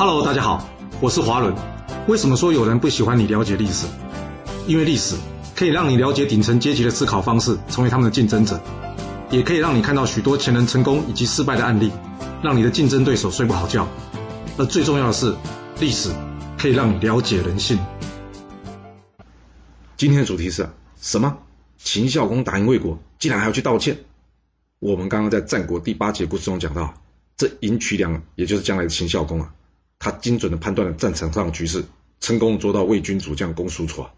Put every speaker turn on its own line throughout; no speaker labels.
Hello，大家好，我是华伦。为什么说有人不喜欢你了解历史？因为历史可以让你了解顶层阶级的思考方式，成为他们的竞争者，也可以让你看到许多前人成功以及失败的案例，让你的竞争对手睡不好觉。而最重要的是，历史可以让你了解人性。
今天的主题是什么？秦孝公打赢魏国，竟然还要去道歉？我们刚刚在战国第八节故事中讲到，这赢渠梁，也就是将来的秦孝公啊。他精准的判断了战场上的局势，成功捉到魏军主将公叔痤。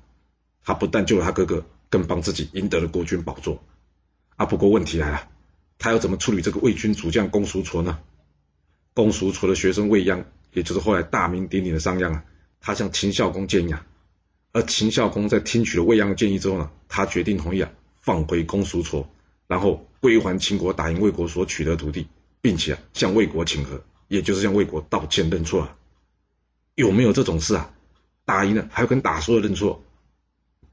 他不但救了他哥哥，更帮自己赢得了国君宝座。啊，不过问题来了，他要怎么处理这个魏军主将公叔痤呢？公叔痤的学生魏鞅，也就是后来大名鼎鼎的商鞅啊，他向秦孝公建议啊。而秦孝公在听取了魏鞅的建议之后呢，他决定同意啊，放回公叔痤，然后归还秦国打赢魏国所取得土地，并且啊，向魏国请和。也就是向魏国道歉认错啊？有没有这种事啊？打赢了还要跟打输了认错？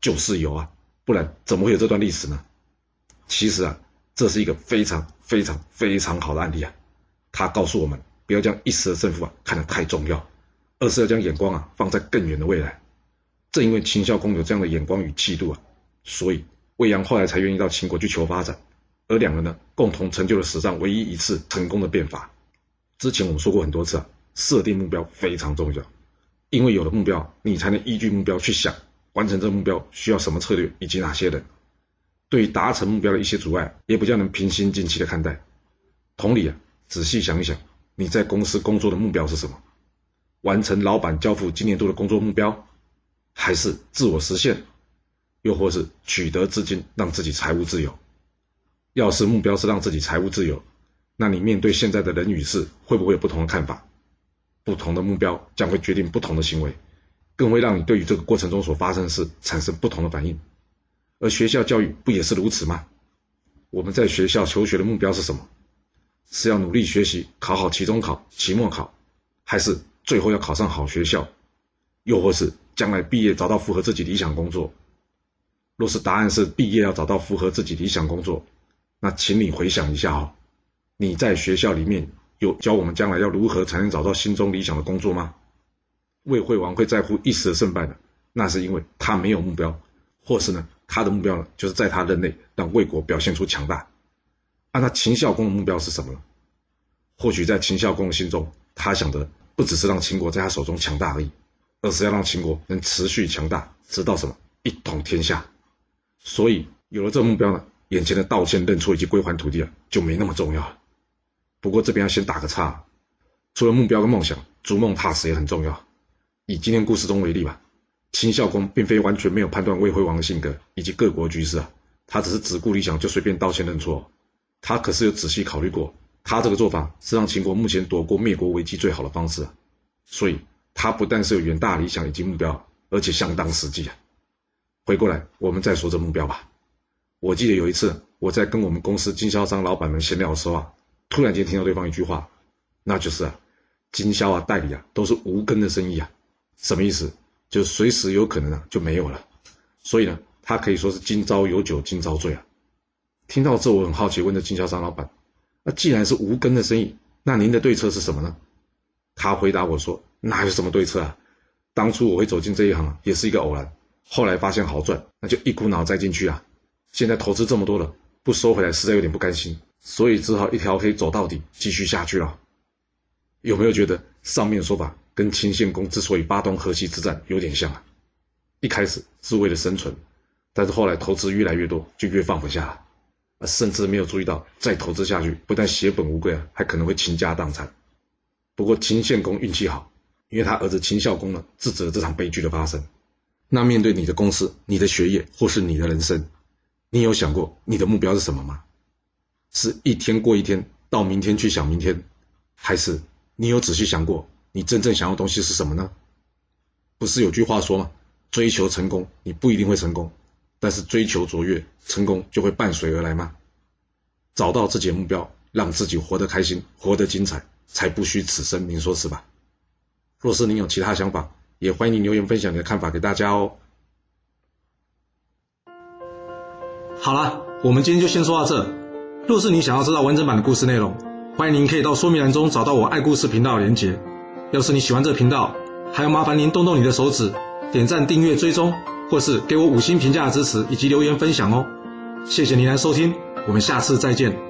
就是有啊，不然怎么会有这段历史呢？其实啊，这是一个非常非常非常好的案例啊。他告诉我们，不要将一时的胜负啊看得太重要，而是要将眼光啊放在更远的未来。正因为秦孝公有这样的眼光与气度啊，所以魏阳后来才愿意到秦国去求发展，而两人呢，共同成就了史上唯一一次成功的变法。之前我们说过很多次啊，设定目标非常重要，因为有了目标，你才能依据目标去想完成这个目标需要什么策略以及哪些人。对于达成目标的一些阻碍，也比较能平心静气的看待。同理啊，仔细想一想，你在公司工作的目标是什么？完成老板交付今年度的工作目标，还是自我实现，又或是取得资金让自己财务自由？要是目标是让自己财务自由，那你面对现在的人与事，会不会有不同的看法？不同的目标将会决定不同的行为，更会让你对于这个过程中所发生的事产生不同的反应。而学校教育不也是如此吗？我们在学校求学的目标是什么？是要努力学习，考好期中考、期末考，还是最后要考上好学校？又或是将来毕业找到符合自己理想工作？若是答案是毕业要找到符合自己理想工作，那请你回想一下哦。你在学校里面有教我们将来要如何才能找到心中理想的工作吗？魏惠王会在乎一时的胜败的，那是因为他没有目标，或是呢，他的目标呢，就是在他任内让魏国表现出强大。那他秦孝公的目标是什么呢？或许在秦孝公的心中，他想的不只是让秦国在他手中强大而已，而是要让秦国能持续强大，直到什么一统天下。所以有了这个目标呢，眼前的道歉、认错以及归还土地啊，就没那么重要了。不过这边要先打个岔，除了目标跟梦想，逐梦踏实也很重要。以今天故事中为例吧，秦孝公并非完全没有判断魏惠王的性格以及各国局势啊，他只是只顾理想就随便道歉认错，他可是有仔细考虑过，他这个做法是让秦国目前躲过灭国危机最好的方式。所以他不但是有远大理想以及目标，而且相当实际啊。回过来，我们再说这目标吧。我记得有一次我在跟我们公司经销商老板们闲聊的时候啊。突然间听到对方一句话，那就是啊，经销啊、代理啊都是无根的生意啊，什么意思？就随时有可能啊就没有了。所以呢，他可以说是今朝有酒今朝醉啊。听到这，我很好奇，问这经销商老板：那既然是无根的生意，那您的对策是什么呢？他回答我说：哪有什么对策啊？当初我会走进这一行也是一个偶然，后来发现好赚，那就一股脑栽进去啊。现在投资这么多了，不收回来实在有点不甘心。所以只好一条黑走到底，继续下去了。有没有觉得上面说法跟秦献公之所以发动河西之战有点像啊？一开始是为了生存，但是后来投资越来越多，就越放不下，啊，甚至没有注意到再投资下去，不但血本无归啊，还可能会倾家荡产。不过秦献公运气好，因为他儿子秦孝公呢制止了这场悲剧的发生。那面对你的公司、你的学业或是你的人生，你有想过你的目标是什么吗？是一天过一天，到明天去想明天，还是你有仔细想过，你真正想要东西是什么呢？不是有句话说吗？追求成功，你不一定会成功，但是追求卓越，成功就会伴随而来吗？找到自己的目标，让自己活得开心，活得精彩，才不虚此生。您说是吧？若是您有其他想法，也欢迎您留言分享你的看法给大家哦。
好了，我们今天就先说到这。若是你想要知道完整版的故事内容，欢迎您可以到说明栏中找到我爱故事频道的连结。要是你喜欢这个频道，还要麻烦您动动你的手指，点赞、订阅、追踪，或是给我五星评价的支持，以及留言分享哦。谢谢您来收听，我们下次再见。